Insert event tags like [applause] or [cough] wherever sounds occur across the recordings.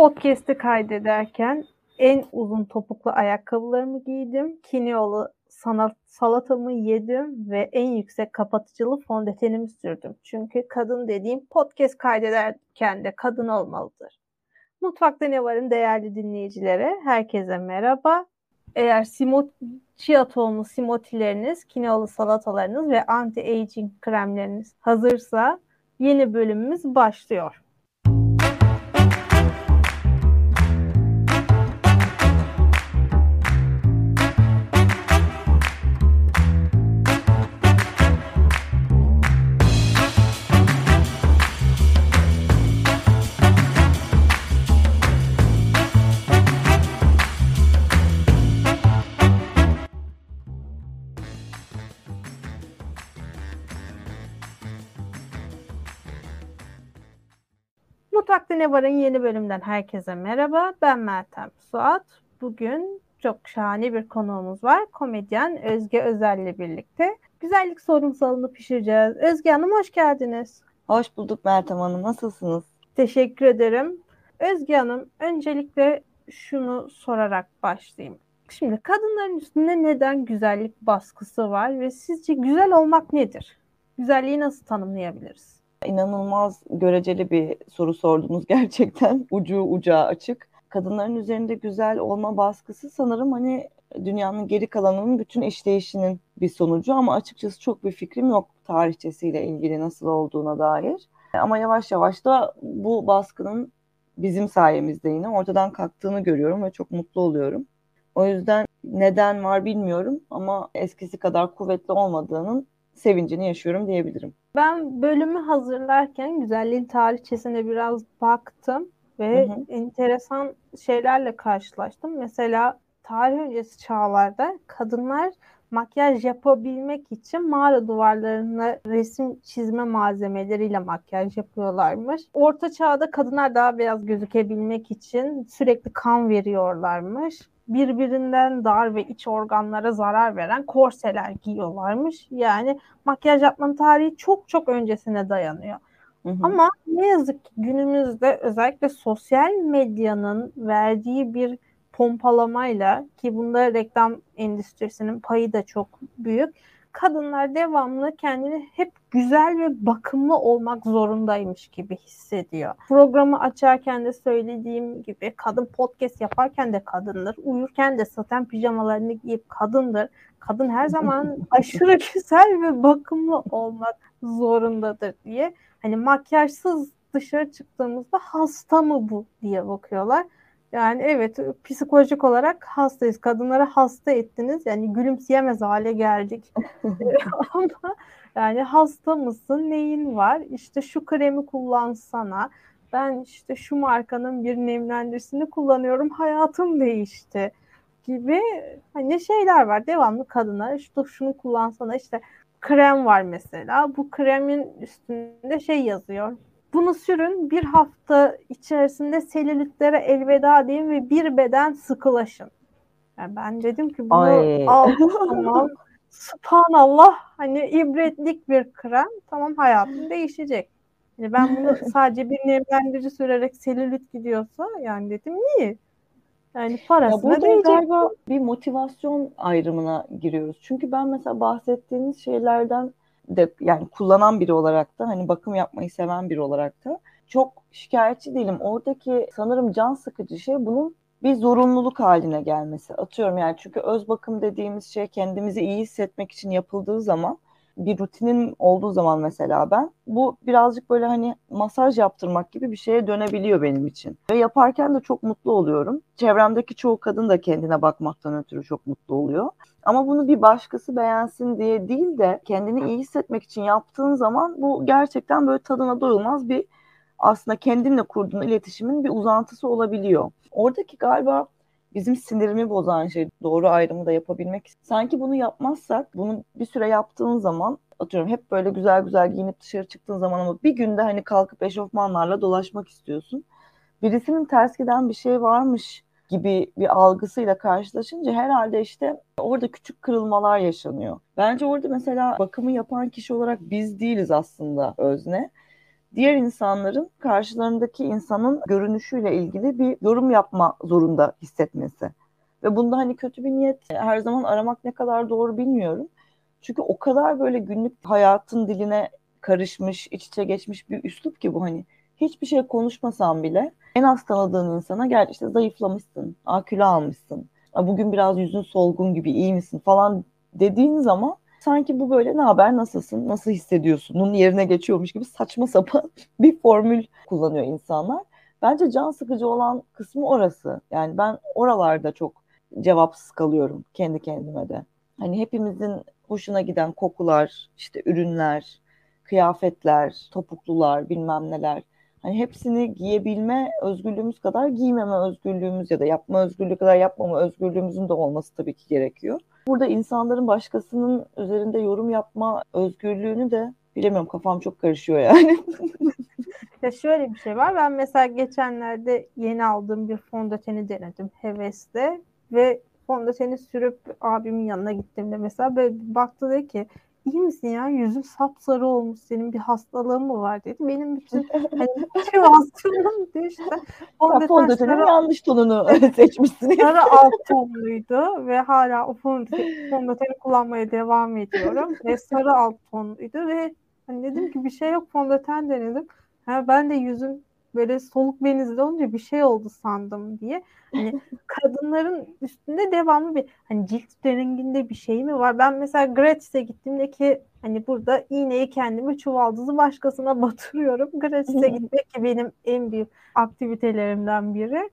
podcast'i kaydederken en uzun topuklu ayakkabılarımı giydim. Kiniyolu sanat, salatamı yedim ve en yüksek kapatıcılı fondötenimi sürdüm. Çünkü kadın dediğim podcast kaydederken de kadın olmalıdır. Mutfakta ne varın değerli dinleyicilere herkese merhaba. Eğer simot, chia tohumlu simotileriniz, kiniyolu salatalarınız ve anti-aging kremleriniz hazırsa yeni bölümümüz başlıyor. Ne Var'ın yeni bölümden herkese merhaba. Ben Meltem Suat. Bugün çok şahane bir konuğumuz var. Komedyen Özge Özel ile birlikte güzellik sorunsalını pişireceğiz. Özge Hanım hoş geldiniz. Hoş bulduk Meltem Hanım. Nasılsınız? Teşekkür ederim. Özge Hanım öncelikle şunu sorarak başlayayım. Şimdi kadınların üstünde neden güzellik baskısı var ve sizce güzel olmak nedir? Güzelliği nasıl tanımlayabiliriz? İnanılmaz göreceli bir soru sordunuz gerçekten. [laughs] Ucu ucağı açık. Kadınların üzerinde güzel olma baskısı sanırım hani dünyanın geri kalanının bütün işleyişinin bir sonucu ama açıkçası çok bir fikrim yok tarihçesiyle ilgili nasıl olduğuna dair. Ama yavaş yavaş da bu baskının bizim sayemizde yine ortadan kalktığını görüyorum ve çok mutlu oluyorum. O yüzden neden var bilmiyorum ama eskisi kadar kuvvetli olmadığının sevincini yaşıyorum diyebilirim. Ben bölümü hazırlarken güzelliğin tarihçesine biraz baktım ve hı hı. enteresan şeylerle karşılaştım. Mesela tarih öncesi çağlarda kadınlar makyaj yapabilmek için mağara duvarlarına resim çizme malzemeleriyle makyaj yapıyorlarmış. Orta çağda kadınlar daha beyaz gözükebilmek için sürekli kan veriyorlarmış birbirinden dar ve iç organlara zarar veren korseler giyiyorlarmış. Yani makyaj yapmanın tarihi çok çok öncesine dayanıyor. Hı hı. Ama ne yazık ki günümüzde özellikle sosyal medyanın verdiği bir pompalamayla ki bunda reklam endüstrisinin payı da çok büyük kadınlar devamlı kendini hep güzel ve bakımlı olmak zorundaymış gibi hissediyor. Programı açarken de söylediğim gibi kadın podcast yaparken de kadındır. Uyurken de saten pijamalarını giyip kadındır. Kadın her zaman [laughs] aşırı güzel ve bakımlı olmak zorundadır diye. Hani makyajsız dışarı çıktığımızda hasta mı bu diye bakıyorlar. Yani evet psikolojik olarak hastayız. Kadınları hasta ettiniz. Yani gülümseyemez hale geldik. [laughs] [laughs] Ama yani hasta mısın? Neyin var? İşte şu kremi kullansana. Ben işte şu markanın bir nemlendiricisini kullanıyorum. Hayatım değişti gibi hani şeyler var. Devamlı kadınlar işte şunu kullansana işte krem var mesela. Bu kremin üstünde şey yazıyor bunu sürün bir hafta içerisinde selülitlere elveda deyin ve bir beden sıkılaşın. Yani ben dedim ki bunu Ay. al tamam. [laughs] Subhanallah hani ibretlik bir krem tamam hayatım değişecek. Yani ben bunu [laughs] sadece bir nemlendirici sürerek selülit gidiyorsa yani dedim niye? Yani parasına ya değecek. galiba bir motivasyon ayrımına giriyoruz. Çünkü ben mesela bahsettiğiniz şeylerden de yani kullanan biri olarak da hani bakım yapmayı seven biri olarak da çok şikayetçi değilim. Oradaki sanırım can sıkıcı şey bunun bir zorunluluk haline gelmesi. Atıyorum yani çünkü öz bakım dediğimiz şey kendimizi iyi hissetmek için yapıldığı zaman bir rutinin olduğu zaman mesela ben bu birazcık böyle hani masaj yaptırmak gibi bir şeye dönebiliyor benim için. Ve yaparken de çok mutlu oluyorum. Çevremdeki çoğu kadın da kendine bakmaktan ötürü çok mutlu oluyor. Ama bunu bir başkası beğensin diye değil de kendini iyi hissetmek için yaptığın zaman bu gerçekten böyle tadına doyulmaz bir aslında kendinle kurduğun iletişimin bir uzantısı olabiliyor. Oradaki galiba bizim sinirimi bozan şey doğru ayrımı da yapabilmek. Sanki bunu yapmazsak bunu bir süre yaptığın zaman atıyorum hep böyle güzel güzel giyinip dışarı çıktığın zaman ama bir günde hani kalkıp eşofmanlarla dolaşmak istiyorsun. Birisinin ters giden bir şey varmış gibi bir algısıyla karşılaşınca herhalde işte orada küçük kırılmalar yaşanıyor. Bence orada mesela bakımı yapan kişi olarak biz değiliz aslında özne. Diğer insanların karşılarındaki insanın görünüşüyle ilgili bir yorum yapma zorunda hissetmesi. Ve bunda hani kötü bir niyet her zaman aramak ne kadar doğru bilmiyorum. Çünkü o kadar böyle günlük hayatın diline karışmış, iç içe geçmiş bir üslup ki bu hani hiçbir şey konuşmasam bile en az tanıdığın insana gel işte zayıflamışsın, akülü almışsın, bugün biraz yüzün solgun gibi iyi misin falan dediğin zaman sanki bu böyle ne haber nasılsın nasıl hissediyorsunun yerine geçiyormuş gibi saçma [laughs] sapan bir formül kullanıyor insanlar. Bence can sıkıcı olan kısmı orası. Yani ben oralarda çok cevapsız kalıyorum kendi kendime de. Hani hepimizin hoşuna giden kokular, işte ürünler, kıyafetler, topuklular, bilmem neler. Hani hepsini giyebilme özgürlüğümüz kadar giymeme özgürlüğümüz ya da yapma özgürlüğü kadar yapmama özgürlüğümüzün de olması tabii ki gerekiyor. Burada insanların başkasının üzerinde yorum yapma özgürlüğünü de bilemiyorum kafam çok karışıyor yani. [laughs] ya şöyle bir şey var. Ben mesela geçenlerde yeni aldığım bir fondöteni denedim hevesle ve fondöteni sürüp abimin yanına gittiğimde mesela böyle baktı dedi ki iyi misin ya yüzün sapsarı olmuş senin bir hastalığın mı var dedi. Benim bütün [laughs] hani motivasyonum düştü. Fondötenin yanlış tonunu [laughs] seçmişsin. Sarı alt tonluydu ve hala o fondöteni kullanmaya devam ediyorum. ve sarı alt tonluydu ve hani dedim ki bir şey yok fondöten denedim. Ha, ben de yüzüm böyle soluk benizli olunca bir şey oldu sandım diye. Hani [laughs] kadınların üstünde devamlı bir hani cilt renginde bir şey mi var? Ben mesela gratis'e gittiğimde ki hani burada iğneyi kendime çuvaldızı başkasına batırıyorum. Gratis'e [laughs] gitmek ki benim en büyük aktivitelerimden biri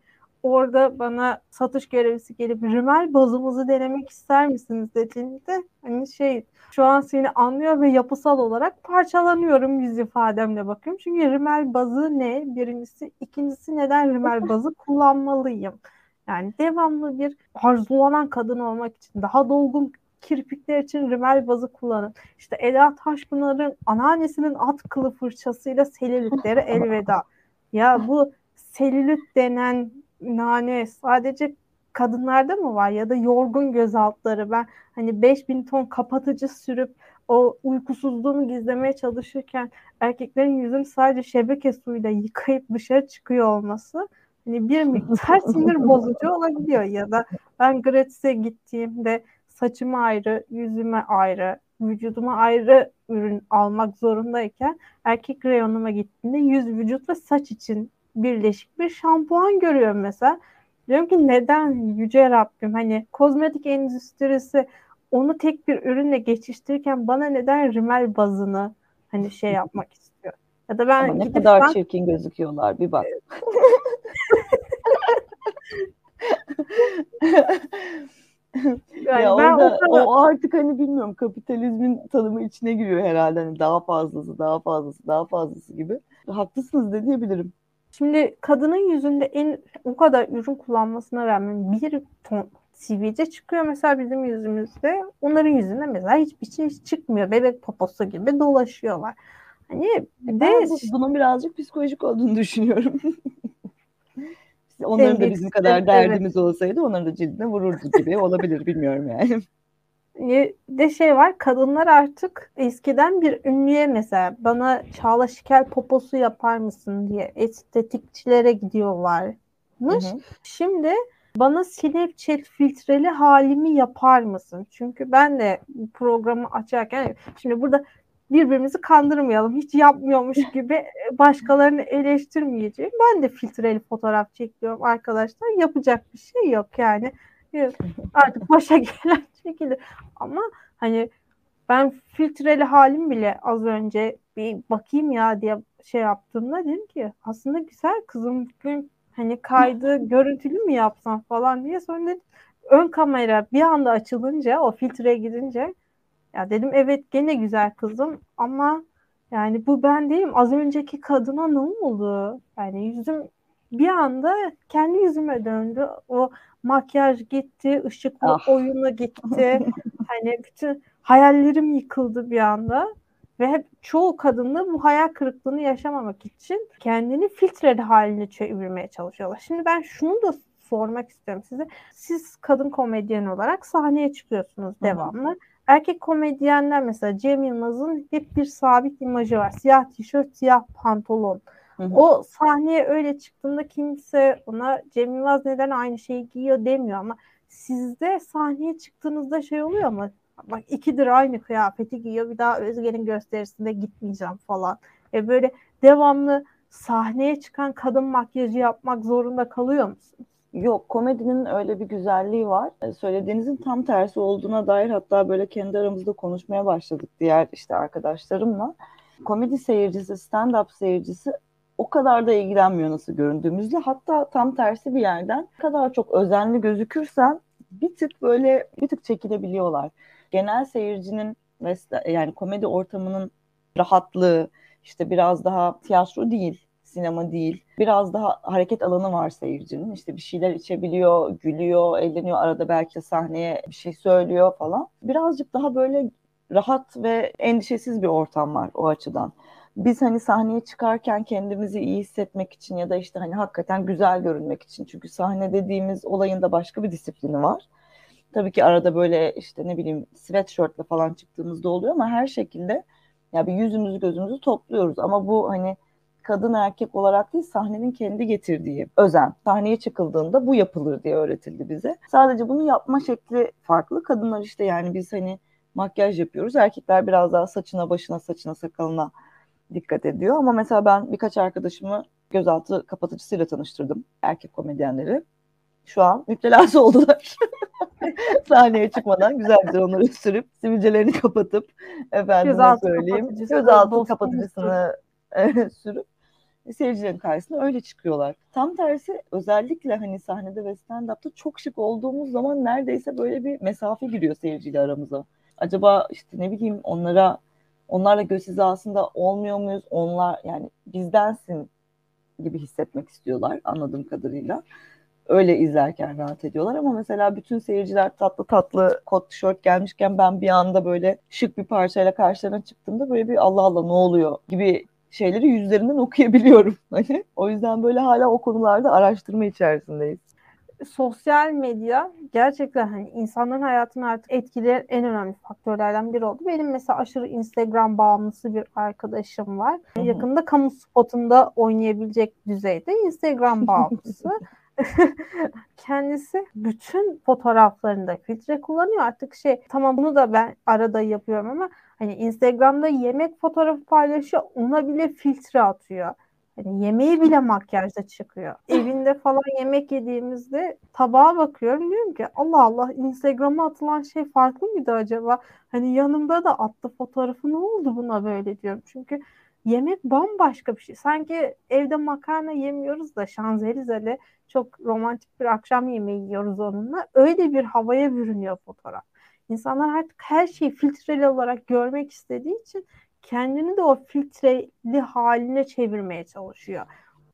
orada bana satış görevlisi gelip rimel bazımızı denemek ister misiniz dediğinde hani şey şu an seni anlıyor ve yapısal olarak parçalanıyorum yüz ifademle bakıyorum. Çünkü rimel bazı ne? Birincisi. ikincisi neden rimel [laughs] bazı kullanmalıyım? Yani devamlı bir arzulanan kadın olmak için daha dolgun kirpikler için rimel bazı kullanın. İşte Eda Taşpınar'ın anneannesinin at kılı fırçasıyla selülitleri elveda. Ya bu selülit denen nane sadece kadınlarda mı var ya da yorgun göz altları? Ben hani 5000 ton kapatıcı sürüp o uykusuzluğunu gizlemeye çalışırken erkeklerin yüzünü sadece şebeke suyuyla yıkayıp dışarı çıkıyor olması hani bir miktar sinir [laughs] bozucu olabiliyor ya da ben gratis'e gittiğimde saçıma ayrı, yüzüme ayrı, vücuduma ayrı ürün almak zorundayken erkek reyonuma gittiğimde yüz, vücut ve saç için birleşik bir şampuan görüyorum mesela. Diyorum ki neden yüce Rabbim hani kozmetik endüstrisi onu tek bir ürünle geçiştirirken bana neden rimel bazını hani şey yapmak istiyor. Ya da ben Ama ne kadar ben... çirkin gözüküyorlar bir bak. yani ya ben orada, o, kadar... o artık hani bilmiyorum kapitalizmin tanımı içine giriyor herhalde hani daha fazlası daha fazlası daha fazlası gibi. Haklısınız de diyebilirim. Şimdi kadının yüzünde en o kadar ürün kullanmasına rağmen bir ton sivilce çıkıyor mesela bizim yüzümüzde. Onların yüzünde mesela hiçbir şey çıkmıyor. Bebek poposu gibi dolaşıyorlar. Hani e, de ben bu, bunun birazcık psikolojik olduğunu düşünüyorum. [laughs] onların da bizim kadar derdimiz evet. olsaydı onların da cildine vururdu gibi olabilir bilmiyorum yani de şey var kadınlar artık eskiden bir ünlüye mesela bana Çağla Şikel poposu yapar mısın diye estetikçilere gidiyorlarmış. Hı hı. Şimdi bana Snapchat filtreli halimi yapar mısın? Çünkü ben de programı açarken şimdi burada birbirimizi kandırmayalım. Hiç yapmıyormuş [laughs] gibi başkalarını eleştirmeyeceğim. Ben de filtreli fotoğraf çekiyorum arkadaşlar. Yapacak bir şey yok yani. Artık başa [laughs] gelen çekilir. Ama hani ben filtreli halim bile az önce bir bakayım ya diye şey yaptığımda dedim ki aslında güzel kızım bugün hani kaydı [laughs] görüntülü mü yapsam falan diye sonra dedim ön kamera bir anda açılınca o filtreye gidince ya dedim evet gene güzel kızım ama yani bu ben değilim. Az önceki kadına ne oldu? Yani yüzüm bir anda kendi yüzüme döndü. O makyaj gitti, ışıklı ah. oyunu gitti. hani bütün hayallerim yıkıldı bir anda. Ve hep çoğu kadında bu hayal kırıklığını yaşamamak için kendini filtreli haline çevirmeye çalışıyorlar. Şimdi ben şunu da sormak istiyorum size. Siz kadın komedyen olarak sahneye çıkıyorsunuz devamlı. Hı-hı. erkek komedyenler mesela Cem Yılmaz'ın hep bir sabit imajı var. Siyah tişört, siyah pantolon. Hı hı. O sahneye öyle çıktığında kimse ona Cem Yılmaz neden aynı şeyi giyiyor demiyor ama sizde sahneye çıktığınızda şey oluyor ama bak ikidir aynı kıyafeti giyiyor bir daha Özge'nin gösterisinde gitmeyeceğim falan. E böyle devamlı sahneye çıkan kadın makyajı yapmak zorunda kalıyor musun? Yok komedinin öyle bir güzelliği var. E, söylediğinizin tam tersi olduğuna dair hatta böyle kendi aramızda konuşmaya başladık diğer işte arkadaşlarımla. Komedi seyircisi, stand-up seyircisi o kadar da ilgilenmiyor nasıl göründüğümüzle. Hatta tam tersi bir yerden ne kadar çok özenli gözükürsen bir tık böyle bir tık çekilebiliyorlar. Genel seyircinin yani komedi ortamının rahatlığı işte biraz daha tiyatro değil, sinema değil. Biraz daha hareket alanı var seyircinin. İşte bir şeyler içebiliyor, gülüyor, eğleniyor. Arada belki sahneye bir şey söylüyor falan. Birazcık daha böyle rahat ve endişesiz bir ortam var o açıdan biz hani sahneye çıkarken kendimizi iyi hissetmek için ya da işte hani hakikaten güzel görünmek için çünkü sahne dediğimiz olayın da başka bir disiplini var. Tabii ki arada böyle işte ne bileyim sweatshirtle falan çıktığımızda oluyor ama her şekilde ya bir yüzümüzü gözümüzü topluyoruz ama bu hani kadın erkek olarak değil sahnenin kendi getirdiği özen. Sahneye çıkıldığında bu yapılır diye öğretildi bize. Sadece bunu yapma şekli farklı. Kadınlar işte yani biz hani makyaj yapıyoruz. Erkekler biraz daha saçına, başına, saçına, sakalına dikkat ediyor. Ama mesela ben birkaç arkadaşımı gözaltı kapatıcısıyla tanıştırdım. Erkek komedyenleri. Şu an müptelası [laughs] oldular. [laughs] Sahneye çıkmadan güzel güzel onları sürüp sivilcelerini kapatıp efendim gözaltı söyleyeyim gözaltı kapatıcısını sürüp seyircilerin karşısına öyle çıkıyorlar. Tam tersi özellikle hani sahnede ve stand-up'ta çok şık olduğumuz zaman neredeyse böyle bir mesafe giriyor seyirciyle aramıza. Acaba işte ne bileyim onlara onlarla göz hizasında olmuyor muyuz? Onlar yani bizdensin gibi hissetmek istiyorlar anladığım kadarıyla. Öyle izlerken rahat ediyorlar ama mesela bütün seyirciler tatlı tatlı kot tişört gelmişken ben bir anda böyle şık bir parçayla karşılarına çıktığımda böyle bir Allah Allah ne oluyor gibi şeyleri yüzlerinden [laughs] okuyabiliyorum. Hani o yüzden böyle hala o konularda araştırma içerisindeyiz sosyal medya gerçekten hani insanların hayatını artık etkileyen en önemli faktörlerden biri oldu. Benim mesela aşırı Instagram bağımlısı bir arkadaşım var. Hı-hı. Yakında kamu spotunda oynayabilecek düzeyde Instagram [laughs] bağımlısı. [laughs] Kendisi bütün fotoğraflarında filtre kullanıyor. Artık şey tamam bunu da ben arada yapıyorum ama hani Instagram'da yemek fotoğrafı paylaşıyor. Ona bile filtre atıyor. Hani yemeği bile makyajda çıkıyor. Evinde falan yemek yediğimizde tabağa bakıyorum diyorum ki Allah Allah Instagram'a atılan şey farklı mıydı acaba? Hani yanımda da attı fotoğrafı ne oldu buna böyle diyorum. Çünkü yemek bambaşka bir şey. Sanki evde makarna yemiyoruz da Şanzelize'de çok romantik bir akşam yemeği yiyoruz onunla. Öyle bir havaya bürünüyor fotoğraf. İnsanlar artık her şeyi filtreli olarak görmek istediği için kendini de o filtreli haline çevirmeye çalışıyor.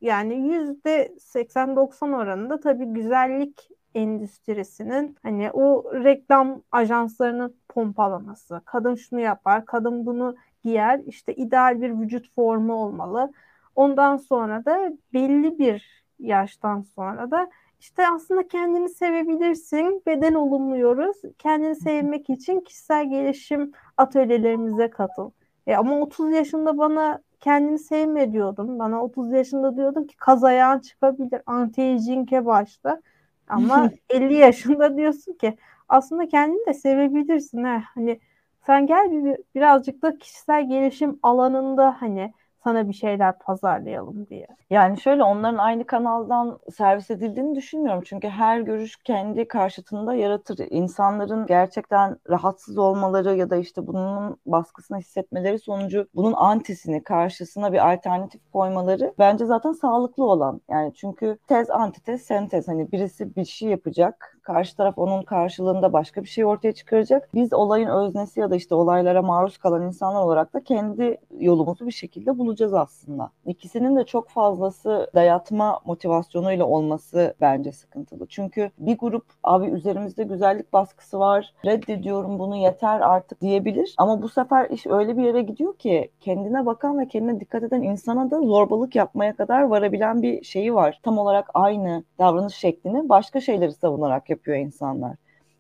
Yani yüzde 80-90 oranında tabii güzellik endüstrisinin hani o reklam ajanslarının pompalaması. Kadın şunu yapar, kadın bunu giyer. işte ideal bir vücut formu olmalı. Ondan sonra da belli bir yaştan sonra da işte aslında kendini sevebilirsin. Beden olumluyoruz. Kendini sevmek için kişisel gelişim atölyelerimize katıl. E ama 30 yaşında bana kendini sevme diyordun. Bana 30 yaşında diyordun ki kaz ayağın çıkabilir. Anti-aging'e başla. Ama [laughs] 50 yaşında diyorsun ki aslında kendini de sevebilirsin. He. Hani sen gel bir, birazcık da kişisel gelişim alanında hani sana bir şeyler pazarlayalım diye. Yani şöyle onların aynı kanaldan servis edildiğini düşünmüyorum. Çünkü her görüş kendi karşıtında yaratır. İnsanların gerçekten rahatsız olmaları ya da işte bunun baskısını hissetmeleri sonucu bunun antisini karşısına bir alternatif koymaları bence zaten sağlıklı olan. Yani çünkü tez antitez sentez hani birisi bir şey yapacak karşı taraf onun karşılığında başka bir şey ortaya çıkaracak. Biz olayın öznesi ya da işte olaylara maruz kalan insanlar olarak da kendi yolumuzu bir şekilde bulacağız aslında. İkisinin de çok fazlası dayatma motivasyonuyla olması bence sıkıntılı. Çünkü bir grup abi üzerimizde güzellik baskısı var, reddediyorum bunu yeter artık diyebilir. Ama bu sefer iş öyle bir yere gidiyor ki kendine bakan ve kendine dikkat eden insana da zorbalık yapmaya kadar varabilen bir şeyi var. Tam olarak aynı davranış şeklini başka şeyleri savunarak yapıyor insanlar.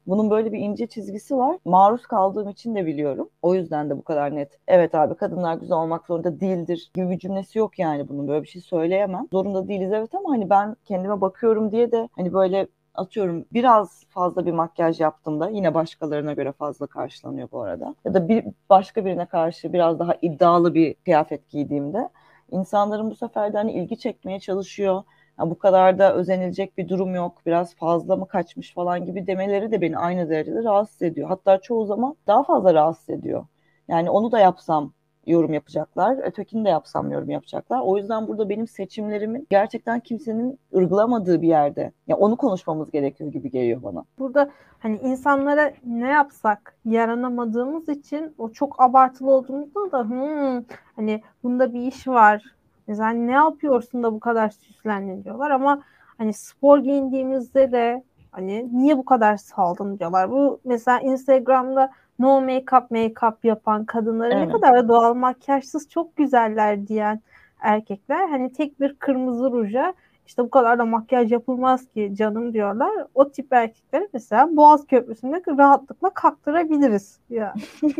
Bunun böyle bir ince çizgisi var. Maruz kaldığım için de biliyorum. O yüzden de bu kadar net. Evet abi kadınlar güzel olmak zorunda değildir gibi bir cümlesi yok yani bunun. Böyle bir şey söyleyemem. Zorunda değiliz evet ama hani ben kendime bakıyorum diye de hani böyle atıyorum biraz fazla bir makyaj yaptığımda yine başkalarına göre fazla karşılanıyor bu arada. Ya da bir başka birine karşı biraz daha iddialı bir kıyafet giydiğimde insanların bu sefer de hani ilgi çekmeye çalışıyor. Ya bu kadar da özenilecek bir durum yok. Biraz fazla mı kaçmış falan gibi demeleri de beni aynı derecede rahatsız ediyor. Hatta çoğu zaman daha fazla rahatsız ediyor. Yani onu da yapsam yorum yapacaklar. Ötekini de yapsam yorum yapacaklar. O yüzden burada benim seçimlerimin gerçekten kimsenin ırgılamadığı bir yerde. Ya yani onu konuşmamız gerekiyor gibi geliyor bana. Burada hani insanlara ne yapsak yaranamadığımız için o çok abartılı olduğumuzda da hmm, hani bunda bir iş var. Mesela hani ne yapıyorsun da bu kadar süslendin diyorlar ama hani spor giyindiğimizde de hani niye bu kadar saldın diyorlar. Bu mesela Instagram'da no make-up make-up yapan kadınları evet. ne kadar doğal makyajsız çok güzeller diyen erkekler hani tek bir kırmızı ruja işte bu kadar da makyaj yapılmaz ki canım diyorlar. O tip erkekleri mesela Boğaz Köprüsü'nde rahatlıkla kaktırabiliriz. Ya. [laughs]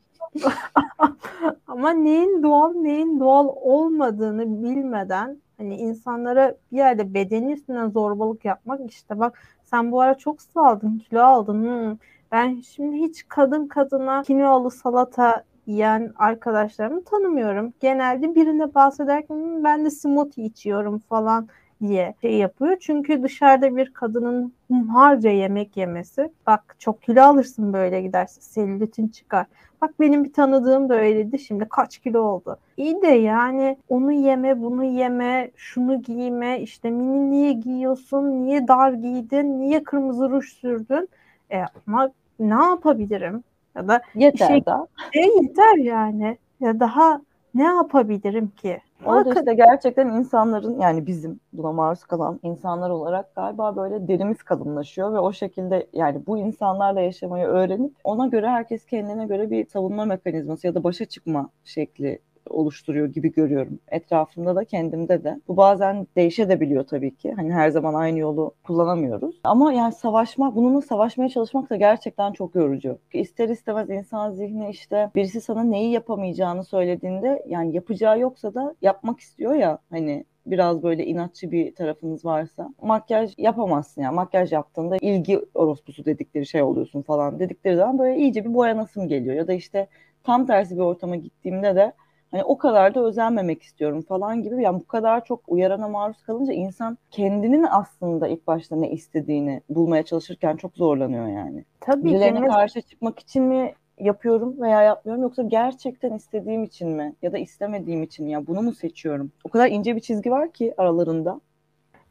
[laughs] [laughs] Ama neyin doğal neyin doğal olmadığını bilmeden hani insanlara bir yerde bedeni üstünden zorbalık yapmak işte bak sen bu ara çok saldın kilo aldın. Hmm. Ben şimdi hiç kadın kadına kinolu salata yiyen arkadaşlarımı tanımıyorum. Genelde birine bahsederken hmm, ben de smoothie içiyorum falan diye şey yapıyor. Çünkü dışarıda bir kadının harca yemek yemesi bak çok kilo alırsın böyle giderse selülitin çıkar. Bak benim bir tanıdığım da öyleydi şimdi kaç kilo oldu. İyi de yani onu yeme bunu yeme şunu giyme işte mini niye giyiyorsun niye dar giydin niye kırmızı ruj sürdün. E, ama ne yapabilirim? Ya da yeter şey, da. E, yeter yani. Ya daha ne yapabilirim ki? Orada işte gerçekten insanların yani bizim buna maruz kalan insanlar olarak galiba böyle derimiz kalınlaşıyor ve o şekilde yani bu insanlarla yaşamayı öğrenip ona göre herkes kendine göre bir savunma mekanizması ya da başa çıkma şekli oluşturuyor gibi görüyorum. Etrafımda da kendimde de. Bu bazen değişebiliyor tabii ki. Hani her zaman aynı yolu kullanamıyoruz. Ama yani savaşmak, bununla savaşmaya çalışmak da gerçekten çok yorucu. İster istemez insan zihni işte birisi sana neyi yapamayacağını söylediğinde yani yapacağı yoksa da yapmak istiyor ya hani biraz böyle inatçı bir tarafınız varsa makyaj yapamazsın yani makyaj yaptığında ilgi orospusu dedikleri şey oluyorsun falan dedikleri zaman böyle iyice bir boyanasım geliyor ya da işte tam tersi bir ortama gittiğimde de Hani o kadar da özenmemek istiyorum falan gibi. Yani bu kadar çok uyarana maruz kalınca insan kendinin aslında ilk başta ne istediğini bulmaya çalışırken çok zorlanıyor yani. Tabii Birilerine ki. karşı çıkmak için mi yapıyorum veya yapmıyorum yoksa gerçekten istediğim için mi ya da istemediğim için mi ya bunu mu seçiyorum? O kadar ince bir çizgi var ki aralarında.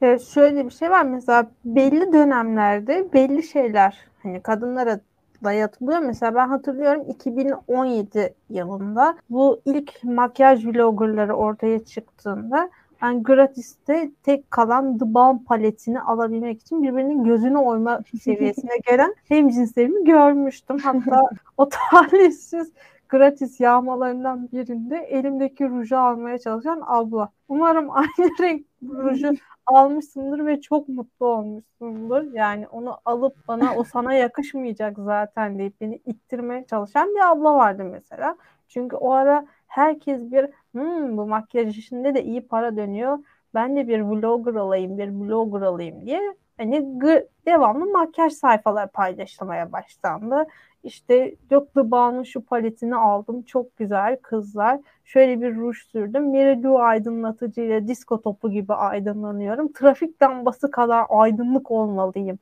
Evet, şöyle bir şey var mesela belli dönemlerde belli şeyler hani kadınlara dayatılıyor. Mesela ben hatırlıyorum 2017 yılında bu ilk makyaj vloggerları ortaya çıktığında ben gratis'te tek kalan The Balm paletini alabilmek için birbirinin gözünü oyma [laughs] seviyesine gelen hem cinslerimi görmüştüm. Hatta [laughs] o talihsiz gratis yağmalarından birinde elimdeki ruju almaya çalışan abla. Umarım [laughs] aynı renk ruju almışsındır ve çok mutlu olmuşsundur. Yani onu alıp bana o sana yakışmayacak zaten deyip beni ittirmeye çalışan bir abla vardı mesela. Çünkü o ara herkes bir hmm, bu makyaj işinde de iyi para dönüyor. Ben de bir vlogger olayım, bir blogger olayım diye hani devamlı makyaj sayfalar paylaşılmaya başlandı. İşte yok Bağ'ın şu paletini aldım. Çok güzel kızlar. Şöyle bir ruj sürdüm. Meridu aydınlatıcı ile disko topu gibi aydınlanıyorum. Trafik lambası kadar aydınlık olmalıyım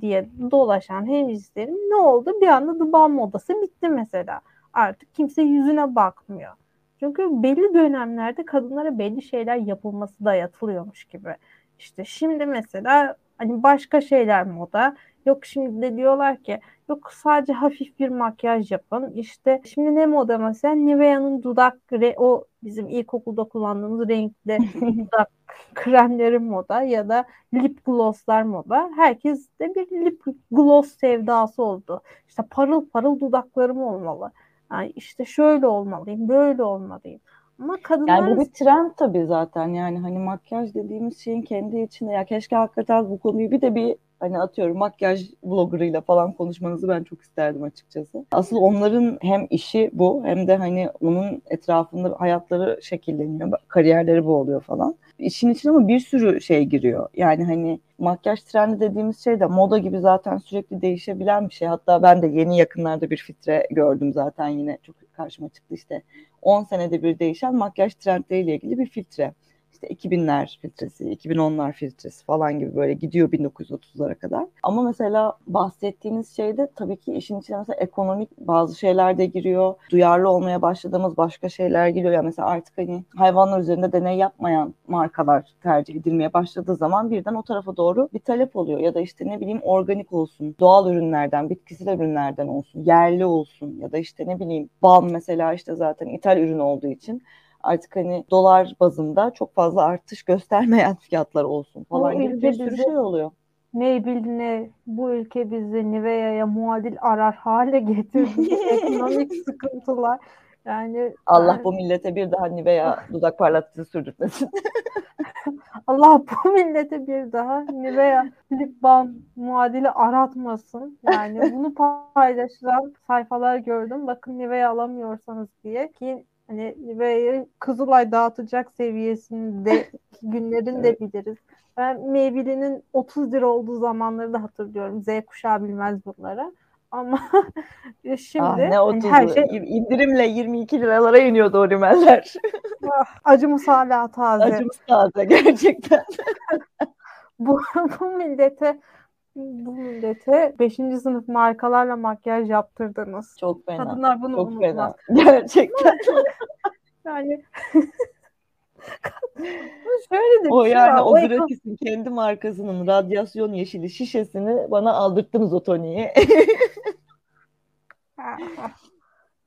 diye dolaşan hemcinslerim ne oldu? Bir anda Balm modası bitti mesela. Artık kimse yüzüne bakmıyor. Çünkü belli dönemlerde kadınlara belli şeyler yapılması dayatılıyormuş gibi. İşte şimdi mesela hani başka şeyler moda. Yok şimdi de diyorlar ki yok sadece hafif bir makyaj yapın. İşte şimdi ne moda mesela Nivea'nın dudak o bizim ilkokulda kullandığımız renkli [laughs] dudak kremleri moda ya da lip glosslar moda. Herkes de bir lip gloss sevdası oldu. İşte parıl parıl dudaklarım olmalı. Yani işte şöyle olmalıyım, böyle olmalıyım. Ama kadınlar... Yani bu bir trend tabii zaten. Yani hani makyaj dediğimiz şeyin kendi içinde ya keşke hakikaten bu konuyu bir de bir hani atıyorum makyaj bloggerıyla falan konuşmanızı ben çok isterdim açıkçası. Asıl onların hem işi bu hem de hani onun etrafında hayatları şekilleniyor, kariyerleri bu oluyor falan. İşin içine ama bir sürü şey giriyor. Yani hani makyaj trendi dediğimiz şey de moda gibi zaten sürekli değişebilen bir şey. Hatta ben de yeni yakınlarda bir filtre gördüm zaten yine çok karşıma çıktı işte. 10 senede bir değişen makyaj trendleriyle ilgili bir filtre işte 2000'ler filtresi, 2010'lar filtresi falan gibi böyle gidiyor 1930'lara kadar. Ama mesela bahsettiğiniz şeyde tabii ki işin içine mesela ekonomik bazı şeyler de giriyor. Duyarlı olmaya başladığımız başka şeyler giriyor. Yani mesela artık hani hayvanlar üzerinde deney yapmayan markalar tercih edilmeye başladığı zaman birden o tarafa doğru bir talep oluyor. Ya da işte ne bileyim organik olsun, doğal ürünlerden, bitkisel ürünlerden olsun, yerli olsun ya da işte ne bileyim bal mesela işte zaten ithal ürün olduğu için artık hani dolar bazında çok fazla artış göstermeyen [laughs] fiyatlar olsun falan gibi bir sürü şey oluyor. Ne ne bu ülke bizi Nivea'ya muadil arar hale getirdi. [laughs] Ekonomik sıkıntılar. Yani Allah ben... bu millete bir daha Nivea dudak parlatıcı sürdürmesin. [laughs] Allah bu millete bir daha Nivea lip balm muadili aratmasın. Yani bunu paylaşılan sayfalar gördüm. Bakın Nivea alamıyorsanız diye ki hani ve Kızılay dağıtacak seviyesinde [laughs] günlerini de biliriz. Ben Maybelline'in 30 lira olduğu zamanları da hatırlıyorum. Z kuşağı bilmez bunları. Ama [laughs] şimdi ah, ne 30 hani her şey indirimle 22 liralara iniyordu o rimeller. ah, acımız hala taze. Acımız taze gerçekten. [laughs] bu, bu millete bu millete 5. sınıf markalarla makyaj yaptırdınız. Çok fena. Kadınlar bunu Çok unutmaz. Fena. [laughs] Gerçekten. yani [laughs] şöyle de o şey yani o, o gratis'in kendi markasının radyasyon yeşili şişesini bana aldırttınız o toniği. [laughs]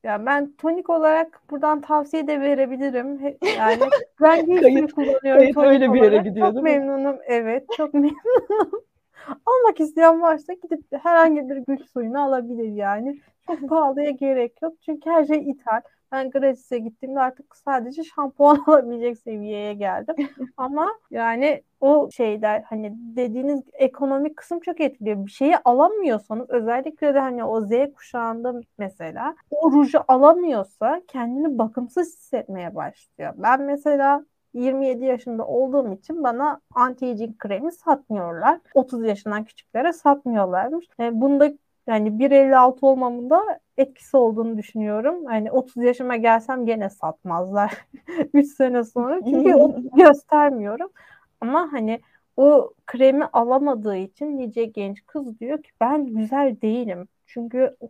ya ben tonik olarak buradan tavsiye de verebilirim. Yani ben kayıt, kullanıyorum. Kayıt öyle bir yere gidiyor Çok memnunum. Evet çok memnunum. Almak isteyen varsa gidip herhangi bir güç suyunu alabilir yani. Çok [laughs] pahalıya gerek yok. Çünkü her şey ithal. Ben Gratis'e gittiğimde artık sadece şampuan [laughs] alabilecek seviyeye geldim. Ama yani o şeyler hani dediğiniz ekonomik kısım çok etkiliyor. Bir şeyi alamıyorsanız özellikle de hani o Z kuşağında mesela o ruju alamıyorsa kendini bakımsız hissetmeye başlıyor. Ben mesela 27 yaşında olduğum için bana anti-aging kremi satmıyorlar. 30 yaşından küçüklere satmıyorlarmış. Yani e, bunda yani 1.56 olmamın da etkisi olduğunu düşünüyorum. Hani 30 yaşıma gelsem gene satmazlar [laughs] 3 sene sonra. Çünkü [laughs] göstermiyorum. Ama hani o kremi alamadığı için nice genç kız diyor ki ben güzel değilim. Çünkü o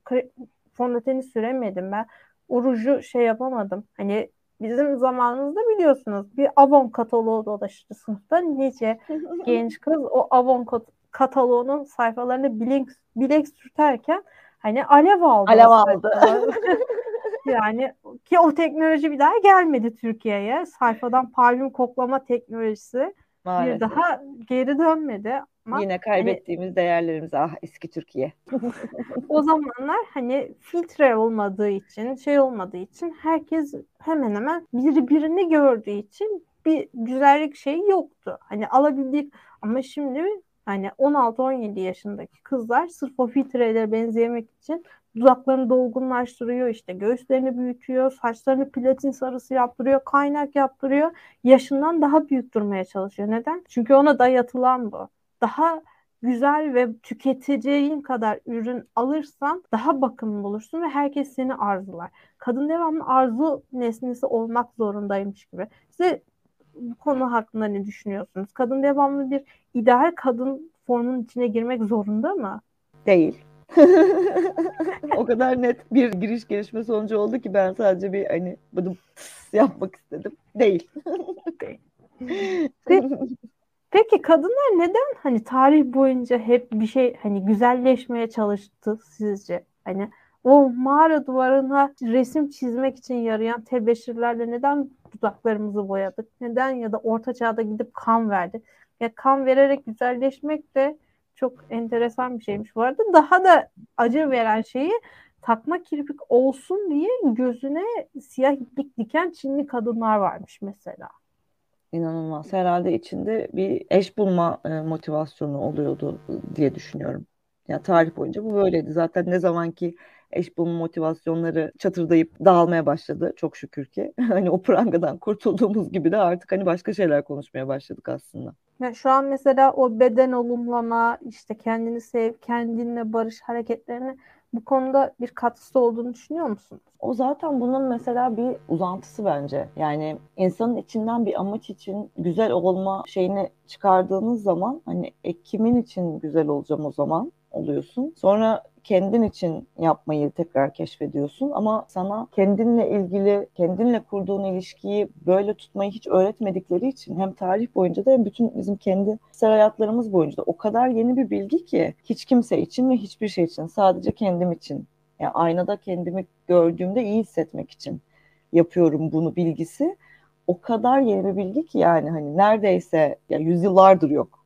fondöteni süremedim ben. O ruju şey yapamadım. Hani bizim zamanımızda biliyorsunuz bir Avon kataloğu dolaştı sınıfta. Nice [laughs] genç kız o Avon kataloğunun sayfalarını bilek, bilek sürterken hani alev aldı. Alev aldı. [laughs] yani ki o teknoloji bir daha gelmedi Türkiye'ye. Sayfadan parfüm koklama teknolojisi Maalesef. bir daha geri dönmedi. Ama Yine hani kaybettiğimiz hani, değerlerimiz ah eski Türkiye. [laughs] o zamanlar hani filtre olmadığı için şey olmadığı için herkes hemen hemen biri birini gördüğü için bir güzellik şey yoktu. Hani alabildik ama şimdi hani 16-17 yaşındaki kızlar sırf o filtrelere benzeyemek için dudaklarını dolgunlaştırıyor, işte göğüslerini büyütüyor, saçlarını platin sarısı yaptırıyor, kaynak yaptırıyor. Yaşından daha büyük durmaya çalışıyor. Neden? Çünkü ona dayatılan bu daha güzel ve tüketeceğin kadar ürün alırsan daha bakımlı olursun ve herkes seni arzular. Kadın devamlı arzu nesnesi olmak zorundaymış gibi. Size bu konu hakkında ne düşünüyorsunuz? Kadın devamlı bir ideal kadın formunun içine girmek zorunda mı? Değil. [laughs] o kadar net bir giriş gelişme sonucu oldu ki ben sadece bir hani bunu yapmak istedim. Değil. Değil. [laughs] Peki kadınlar neden hani tarih boyunca hep bir şey hani güzelleşmeye çalıştı sizce? Hani o mağara duvarına resim çizmek için yarayan tebeşirlerle neden dudaklarımızı boyadık? Neden ya da orta çağda gidip kan verdik? Ya kan vererek güzelleşmek de çok enteresan bir şeymiş bu arada. Daha da acı veren şeyi takma kirpik olsun diye gözüne siyah iplik diken Çinli kadınlar varmış mesela. İnanılmaz. Herhalde içinde bir eş bulma e, motivasyonu oluyordu diye düşünüyorum. Yani tarih boyunca bu böyleydi. Zaten ne zamanki eş bulma motivasyonları çatırdayıp dağılmaya başladı çok şükür ki. [laughs] hani o prangadan kurtulduğumuz gibi de artık hani başka şeyler konuşmaya başladık aslında. Yani şu an mesela o beden olumlama, işte kendini sev, kendinle barış hareketlerini bu konuda bir katkısı olduğunu düşünüyor musun? O zaten bunun mesela bir uzantısı bence. Yani insanın içinden bir amaç için güzel olma şeyini çıkardığınız zaman hani e, kimin için güzel olacağım o zaman oluyorsun. Sonra kendin için yapmayı tekrar keşfediyorsun ama sana kendinle ilgili, kendinle kurduğun ilişkiyi böyle tutmayı hiç öğretmedikleri için hem tarih boyunca da hem bütün bizim kendi kişisel hayatlarımız boyunca da o kadar yeni bir bilgi ki hiç kimse için ve hiçbir şey için sadece kendim için. Yani aynada kendimi gördüğümde iyi hissetmek için yapıyorum bunu bilgisi. O kadar yeni bir bilgi ki yani hani neredeyse ya yüzyıllardır yok.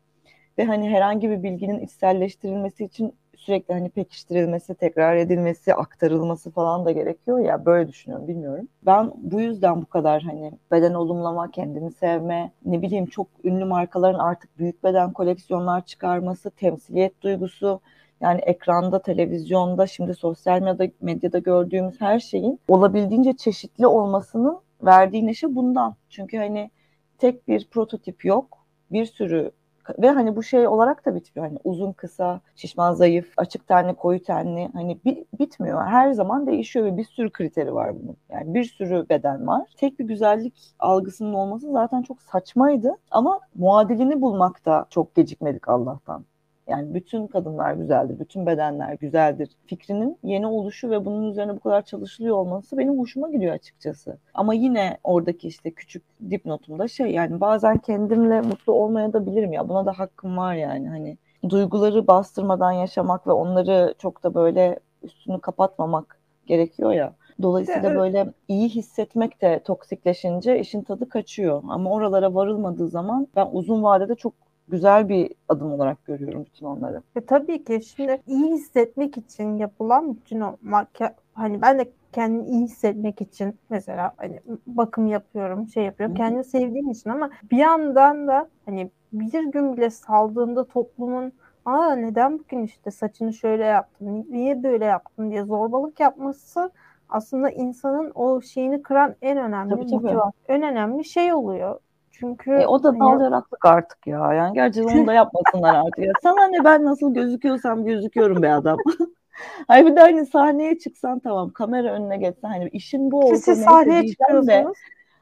Ve hani herhangi bir bilginin içselleştirilmesi için sürekli hani pekiştirilmesi, tekrar edilmesi, aktarılması falan da gerekiyor ya böyle düşünüyorum bilmiyorum. Ben bu yüzden bu kadar hani beden olumlama, kendini sevme, ne bileyim çok ünlü markaların artık büyük beden koleksiyonlar çıkarması, temsiliyet duygusu, yani ekranda, televizyonda, şimdi sosyal medyada, medyada gördüğümüz her şeyin olabildiğince çeşitli olmasının verdiği neşe bundan. Çünkü hani tek bir prototip yok. Bir sürü ve hani bu şey olarak da bitmiyor. Hani uzun, kısa, şişman, zayıf, açık tenli, koyu tenli hani bi- bitmiyor. Her zaman değişiyor ve bir sürü kriteri var bunun. Yani bir sürü beden var. Tek bir güzellik algısının olması zaten çok saçmaydı ama muadilini bulmakta çok gecikmedik Allah'tan. Yani bütün kadınlar güzeldir, bütün bedenler güzeldir fikrinin yeni oluşu ve bunun üzerine bu kadar çalışılıyor olması benim hoşuma gidiyor açıkçası. Ama yine oradaki işte küçük dipnotumda şey yani bazen kendimle mutlu olmaya da bilirim ya buna da hakkım var yani hani duyguları bastırmadan yaşamak ve onları çok da böyle üstünü kapatmamak gerekiyor ya. Dolayısıyla evet. böyle iyi hissetmek de toksikleşince işin tadı kaçıyor. Ama oralara varılmadığı zaman ben uzun vadede çok güzel bir adım olarak görüyorum bütün onları. E, tabii ki şimdi iyi hissetmek için yapılan bütün o makyaj hani ben de kendimi iyi hissetmek için mesela hani bakım yapıyorum, şey yapıyorum. Kendimi sevdiğim için ama bir yandan da hani bir gün bile saldığında toplumun aa neden bugün işte saçını şöyle yaptın, niye böyle yaptın diye zorbalık yapması aslında insanın o şeyini kıran en önemli tabii, tabii. en önemli şey oluyor. Çünkü e, o da hani... artık ya. Yani gerçekten onu da [laughs] yapmasınlar artık. Ya. Sana ne ben nasıl gözüküyorsam gözüküyorum be adam. [laughs] Hayır bir de hani sahneye çıksan tamam kamera önüne geçsen hani işin bu olsa Siz sahneye çıkıyorsunuz. De,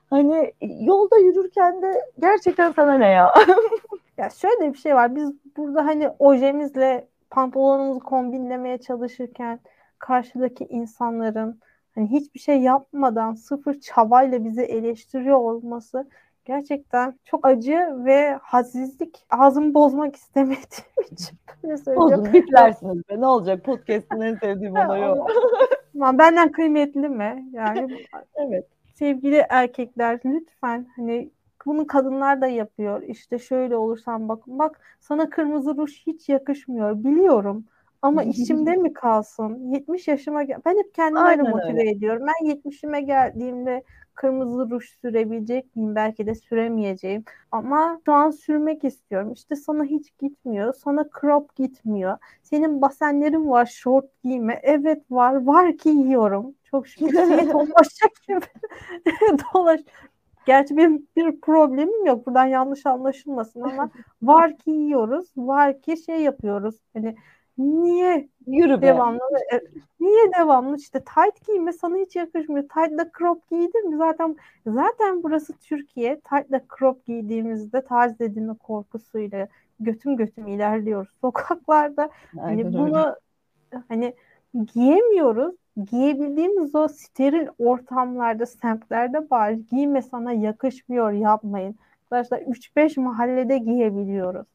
hani yolda yürürken de gerçekten sana ne ya? [laughs] ya şöyle bir şey var. Biz burada hani ojemizle pantolonumuzu kombinlemeye çalışırken karşıdaki insanların hani hiçbir şey yapmadan sıfır çabayla bizi eleştiriyor olması Gerçekten çok acı ve hazizlik. Ağzımı bozmak istemediğim için ne söyleyeceğim. Bozun biplersiniz be. Ne olacak? Podcast'ın en sevdiğim olayı o. Benden kıymetli mi? Yani evet. Sevgili erkekler lütfen hani bunu kadınlar da yapıyor. İşte şöyle olursan bak bak sana kırmızı ruj hiç yakışmıyor biliyorum. Ama içimde mi kalsın? 70 yaşıma gel. Ben hep kendimi öyle motive öyle. ediyorum. Ben 70'ime geldiğimde kırmızı ruj sürebilecek miyim? Belki de süremeyeceğim. Ama şu an sürmek istiyorum. İşte sana hiç gitmiyor. Sana crop gitmiyor. Senin basenlerin var short giyme. Evet var. Var ki yiyorum. Çok şükür seni [laughs] dolaşacak gibi. [laughs] Dolaş. Gerçi benim bir problemim yok. Buradan yanlış anlaşılmasın ama [laughs] var ki yiyoruz. Var ki şey yapıyoruz. Hani Niye Yürü be. devamlı? E, niye devamlı? İşte tight giyme sana hiç yakışmıyor. Tight'la crop giydir mi? Zaten zaten burası Türkiye. Tight'la crop giydiğimizde tarz edilme korkusuyla götüm götüm ilerliyoruz [laughs] sokaklarda. Aynen hani bunu öyle. hani giyemiyoruz. Giyebildiğimiz o steril ortamlarda, semtlerde bari giyme sana yakışmıyor yapmayın. Arkadaşlar 3-5 mahallede giyebiliyoruz.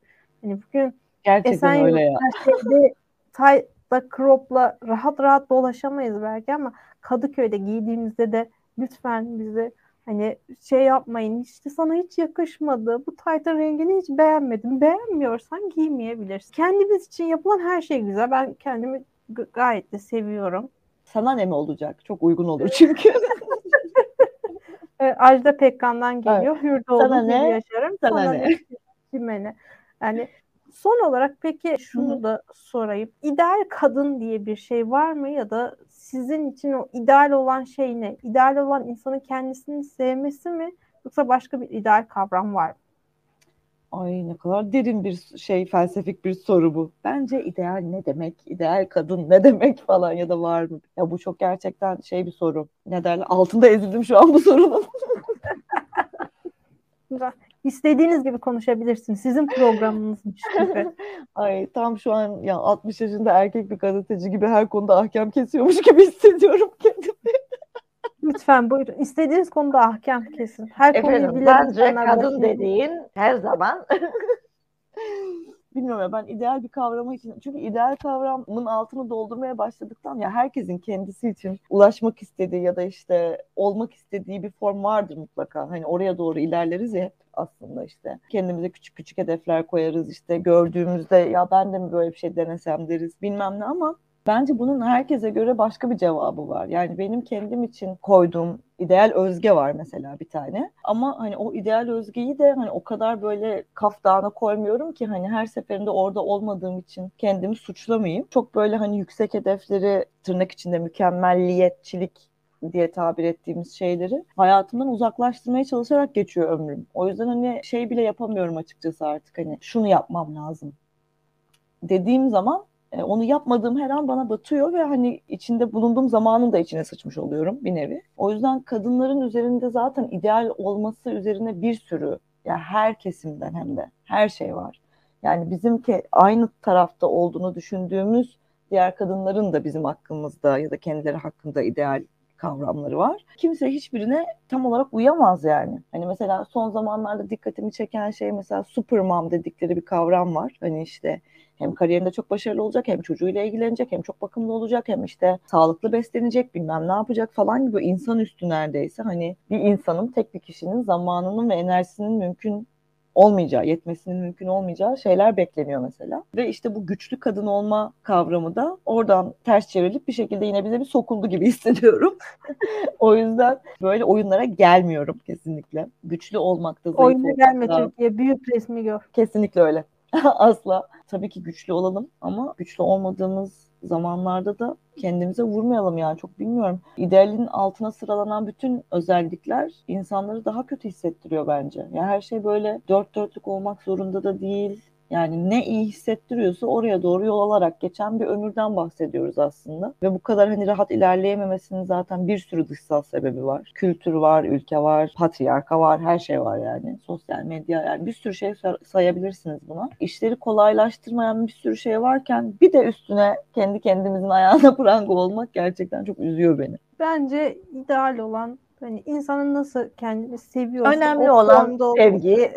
Hani bugün Gerçekten Esenyurt öyle ya. Şeyde, taytla, cropla rahat rahat dolaşamayız belki ama Kadıköy'de giydiğimizde de lütfen bizi hani şey yapmayın işte sana hiç yakışmadı bu taytın rengini hiç beğenmedim beğenmiyorsan giymeyebilirsin kendimiz için yapılan her şey güzel ben kendimi gayet de seviyorum Sana ne mi olacak? Çok uygun olur çünkü. [laughs] e, Ajda Pekkan'dan geliyor. Evet. Hür doğdum, sana ne? yaşarım. Sana, sana ne? Kime ne? Yani son olarak peki şunu da sorayım. İdeal kadın diye bir şey var mı ya da sizin için o ideal olan şey ne? İdeal olan insanın kendisini sevmesi mi yoksa başka bir ideal kavram var mı? Ay ne kadar derin bir şey, felsefik bir soru bu. Bence ideal ne demek, ideal kadın ne demek [laughs] falan ya da var mı? Ya bu çok gerçekten şey bir soru. Ne derler? Altında ezildim şu an bu sorunun. [laughs] İstediğiniz gibi konuşabilirsiniz. Sizin programınızmış gibi. [laughs] Ay tam şu an ya 60 yaşında erkek bir gazeteci gibi her konuda ahkam kesiyormuş gibi [laughs] hissediyorum kendimi. Lütfen buyurun. İstediğiniz konuda ahkam kesin. Her Efendim, konuyu bilen bence kadın dediğin her zaman [laughs] bilmiyorum ya ben ideal bir kavramı için çünkü ideal kavramın altını doldurmaya başladıktan ya herkesin kendisi için ulaşmak istediği ya da işte olmak istediği bir form vardır mutlaka. Hani oraya doğru ilerleriz ya aslında işte. Kendimize küçük küçük hedefler koyarız işte gördüğümüzde ya ben de mi böyle bir şey denesem deriz bilmem ne ama Bence bunun herkese göre başka bir cevabı var. Yani benim kendim için koyduğum ideal özge var mesela bir tane. Ama hani o ideal özgeyi de hani o kadar böyle kaf dağına koymuyorum ki hani her seferinde orada olmadığım için kendimi suçlamayayım. Çok böyle hani yüksek hedefleri tırnak içinde mükemmelliyetçilik diye tabir ettiğimiz şeyleri hayatımdan uzaklaştırmaya çalışarak geçiyor ömrüm. O yüzden hani şey bile yapamıyorum açıkçası artık hani şunu yapmam lazım dediğim zaman e, onu yapmadığım her an bana batıyor ve hani içinde bulunduğum zamanın da içine sıçmış oluyorum bir nevi. O yüzden kadınların üzerinde zaten ideal olması üzerine bir sürü yani her kesimden hem de her şey var. Yani bizim ki aynı tarafta olduğunu düşündüğümüz diğer kadınların da bizim hakkımızda ya da kendileri hakkında ideal kavramları var. Kimse hiçbirine tam olarak uyamaz yani. Hani mesela son zamanlarda dikkatimi çeken şey mesela supermom dedikleri bir kavram var. Hani işte hem kariyerinde çok başarılı olacak hem çocuğuyla ilgilenecek hem çok bakımlı olacak hem işte sağlıklı beslenecek bilmem ne yapacak falan gibi insanüstü neredeyse hani bir insanın tek bir kişinin zamanının ve enerjisinin mümkün olmayacağı, yetmesinin mümkün olmayacağı şeyler bekleniyor mesela. Ve işte bu güçlü kadın olma kavramı da oradan ters çevrilip bir şekilde yine bize bir sokuldu gibi [laughs] hissediyorum. [laughs] o yüzden böyle oyunlara gelmiyorum kesinlikle. Güçlü olmakta zayıf Oyuna gelme Türkiye, büyük resmi gör. Kesinlikle öyle. [laughs] Asla. Tabii ki güçlü olalım ama güçlü olmadığımız zamanlarda da kendimize vurmayalım yani çok bilmiyorum. İdealin altına sıralanan bütün özellikler insanları daha kötü hissettiriyor bence. Ya yani her şey böyle dört dörtlük olmak zorunda da değil yani ne iyi hissettiriyorsa oraya doğru yol alarak geçen bir ömürden bahsediyoruz aslında. Ve bu kadar hani rahat ilerleyememesinin zaten bir sürü dışsal sebebi var. Kültür var, ülke var, patriarka var, her şey var yani. Sosyal medya yani bir sürü şey sayabilirsiniz buna. İşleri kolaylaştırmayan bir sürü şey varken bir de üstüne kendi kendimizin ayağına [laughs] pranga olmak gerçekten çok üzüyor beni. Bence ideal olan hani insanın nasıl kendini seviyorsa önemli olan [laughs] sevgi.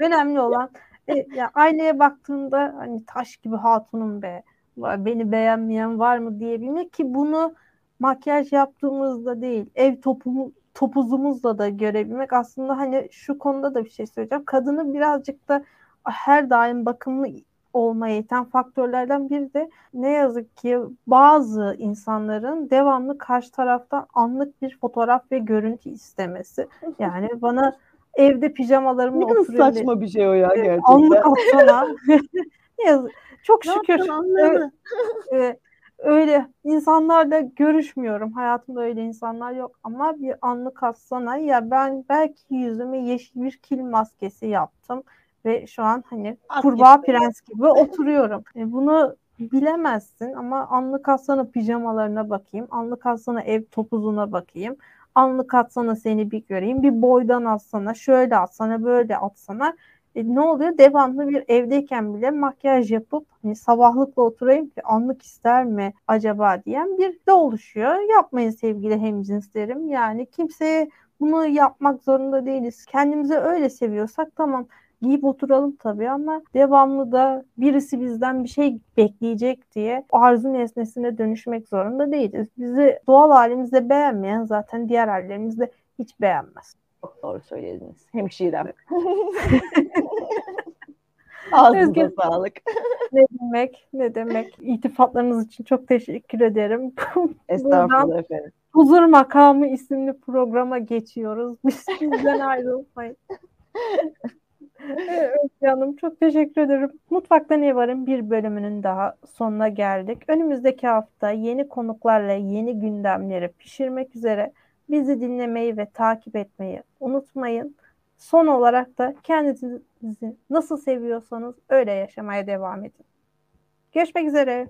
önemli olan e, ya aynaya baktığında hani taş gibi hatunum be beni beğenmeyen var mı diyebilmek ki bunu makyaj yaptığımızda değil ev topumu, topuzumuzla da görebilmek aslında hani şu konuda da bir şey söyleyeceğim. Kadını birazcık da her daim bakımlı olmaya iten faktörlerden biri de ne yazık ki bazı insanların devamlı karşı taraftan anlık bir fotoğraf ve görüntü istemesi. Yani bana evde pijamalarımla ne oturuyorum. Ne saçma bir şey o ya gerçekten. Anlık atsana. [laughs] Çok şükür. öyle, e, öyle insanlarla görüşmüyorum. Hayatımda öyle insanlar yok. Ama bir anlık atsana ya ben belki yüzüme yeşil bir kil maskesi yaptım. Ve şu an hani At kurbağa gibi. prens gibi oturuyorum. E, bunu bilemezsin ama anlık atsana pijamalarına bakayım. Anlık atsana ev topuzuna bakayım anlık atsana seni bir göreyim. Bir boydan atsana, şöyle atsana, böyle atsana. E, ne oluyor? Devamlı bir evdeyken bile makyaj yapıp hani sabahlıkla oturayım ki anlık ister mi acaba diyen bir de oluşuyor. Yapmayın sevgili hemcinslerim. Yani kimseye bunu yapmak zorunda değiliz. Kendimizi öyle seviyorsak tamam giyip oturalım tabii ama devamlı da birisi bizden bir şey bekleyecek diye arzu nesnesine dönüşmek zorunda değiliz. Bizi doğal halimizde beğenmeyen zaten diğer hallerimizde hiç beğenmez. Çok doğru söylediniz. Hemşirem. [laughs] Ağzınıza sağlık. ne demek, ne demek. İltifatlarınız için çok teşekkür ederim. [laughs] Estağfurullah efendim. Huzur Makamı isimli programa geçiyoruz. Biz sizden ayrılmayın. [laughs] evet canım çok teşekkür ederim. Mutfakta Ne Var'ın bir bölümünün daha sonuna geldik. Önümüzdeki hafta yeni konuklarla yeni gündemleri pişirmek üzere bizi dinlemeyi ve takip etmeyi unutmayın. Son olarak da kendinizi nasıl seviyorsanız öyle yaşamaya devam edin. Görüşmek üzere.